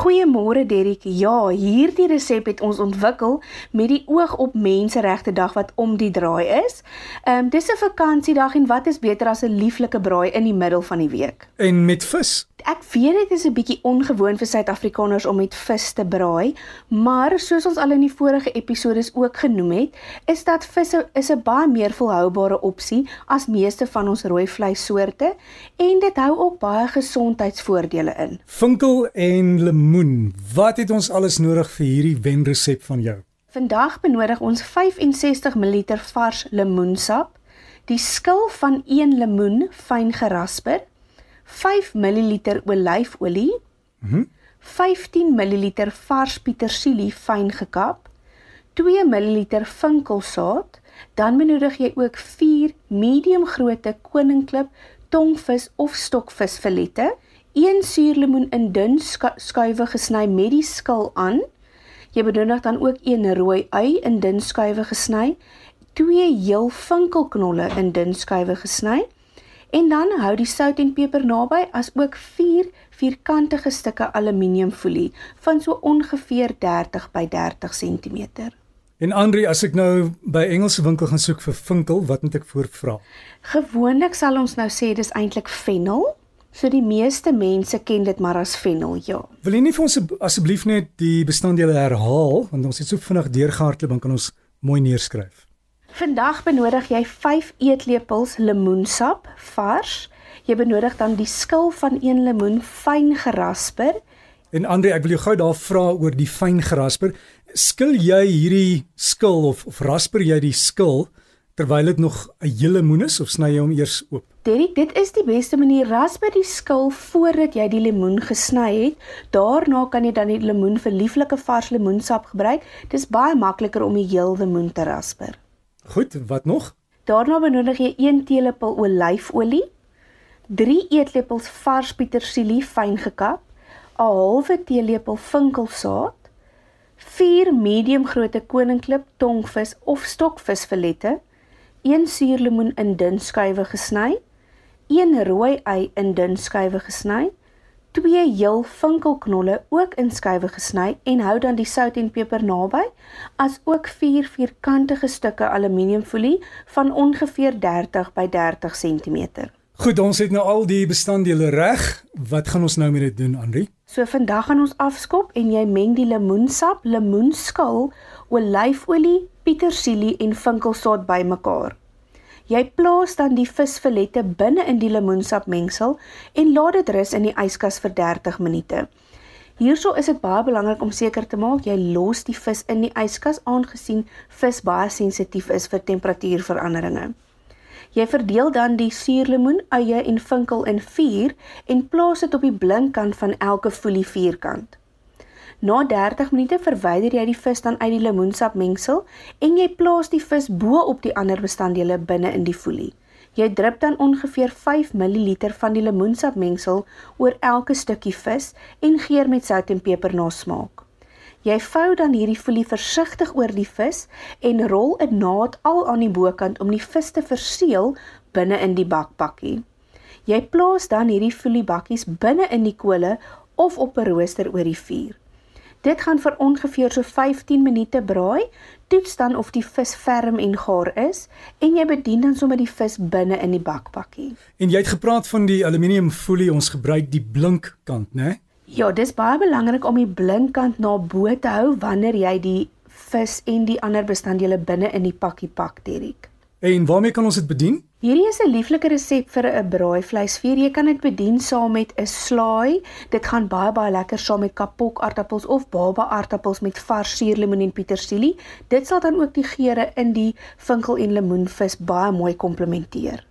Goeiemôre Derrick. Ja, hierdie resep het ons ontwikkel met die oog op Menseregte Dag wat om die draai is. Ehm um, dis 'n vakansiedag en wat is beter as 'n lieflike braai in die middel van die week? En met vis. Ek weet dit is 'n bietjie ongewoon vir Suid-Afrikaners om met vis te braai, maar soos ons al in die vorige episode ook genoem het, is dat vis is 'n baie meer volhoubare opsie as meeste van ons rooi vleissoorte en dit hou ook baie gesondheidsvoordele in. Vinkel en lemoen. Wat het ons alles nodig vir hierdie wenresep van jou? Vandag benodig ons 65 ml vars lemoensap, die skil van 1 lemoen fyn gerasper, 5 ml olyfolie, Mhm. 15 ml vars petersilie fyn gekap, 2 ml vinkelsaad, dan benodig jy ook 4 medium grootte koninklip tongvis of stokvis filette, 1 suurlemoen in dun skuiwe gesny met die skil aan. Jy benodig dan ook 1 rooi ui in dun skuiwe gesny, 2 heel vinkelknolle in dun skuiwe gesny en dan hou die sout en peper naby as ook 4 vierkantige stukke aluminiumfolie van so ongeveer 30 by 30 cm. En Andri, as ek nou by Engelse winkel gaan soek vir vinkel, wat moet ek voorvra? Gewoonlik sal ons nou sê dis eintlik fennel. So die meeste mense ken dit maar as fennel, ja. Wil jy nie vir ons asseblief net die bestanddele herhaal want ons het so vinnig deurgehardloop en kan ons mooi neerskryf. Vandag benodig jy 5 eetlepels lemoensap vars. Jy benodig dan die skil van 1 lemoen fyn gerasper. En Andre, ek wil jou gou daar vra oor die fyn gerasper. Skil jy hierdie skil of of rasper jy die skil terwyl dit nog 'n hele lemoen is of sny jy hom eers oop? Derek, dit is die beste manier rasper die skil voordat jy die lemoen gesny het. Daarna kan jy dan die lemoen vir lieflike vars lemoensap gebruik. Dis baie makliker om die heel lemoen te rasper. Goed, wat nog? Daarna benodig jy 1 teelepel olyfolie, 3 eetlepels vars petersilie fyn gekap, 'n halwe teelepel vinkelsaad, 4 medium grootte koninklip tongvis of stokvis filette, 1 suurlemoen in dun skywe gesny, 1 rooi ei in dun skywe gesny, 2 heel vinkelknolle ook in skywe gesny en hou dan die sout en peper naby, as ook 4 vierkantige stukke aluminiumfolie van ongeveer 30 by 30 cm. Goed, ons het nou al die bestanddele reg. Wat gaan ons nou met dit doen, Andri? So vandag gaan ons afskop en jy meng die lemoensap, lemoenskil, olyfolie, petersilie en vinkelsaad bymekaar. Jy plaas dan die visfilette binne in die lemoensap mengsel en laat dit rus in die yskas vir 30 minute. Hierso is dit baie belangrik om seker te maak jy los die vis in die yskas aangesien vis baie sensitief is vir temperatuurveranderinge. Jy verdeel dan die suurlemoen, eie en vinkel in 4 en plaas dit op die blinkkant van elke folie vierkant. Na 30 minute verwyder jy die vis dan uit die lemoensap mengsel en jy plaas die vis bo op die ander bestanddele binne in die folie. Jy drup dan ongeveer 5 ml van die lemoensap mengsel oor elke stukkie vis en geur met sout en peper na smaak. Jy vou dan hierdie folie versigtig oor die vis en rol 'n naad al aan die bokant om die vis te verseël binne in die bakpakkie. Jy plaas dan hierdie foliebakkies binne in die kole of op 'n rooster oor die vuur. Dit gaan vir ongeveer so 15 minute braai. Toets dan of die vis ferm en gaar is en jy bedien dan sommer die vis binne in die bakpakkie. En jy het gepraat van die aluminiumfolie, ons gebruik die blink kant, né? Ja, dis baie belangrik om die blinkkant na bo te hou wanneer jy die vis en die ander bestanddele binne in die pakkie pak, Derek. En waarmee kan ons dit bedien? Hierdie is 'n lieflike resep vir 'n braaivleisvuur. Jy kan dit bedien saam met 'n slaai. Dit gaan baie baie lekker saam met kapok aartappels of baba aartappels met vars suurlemoen en petersilie. Dit sal dan ook die geure in die vinkel en lemoenvis baie mooi komplementeer.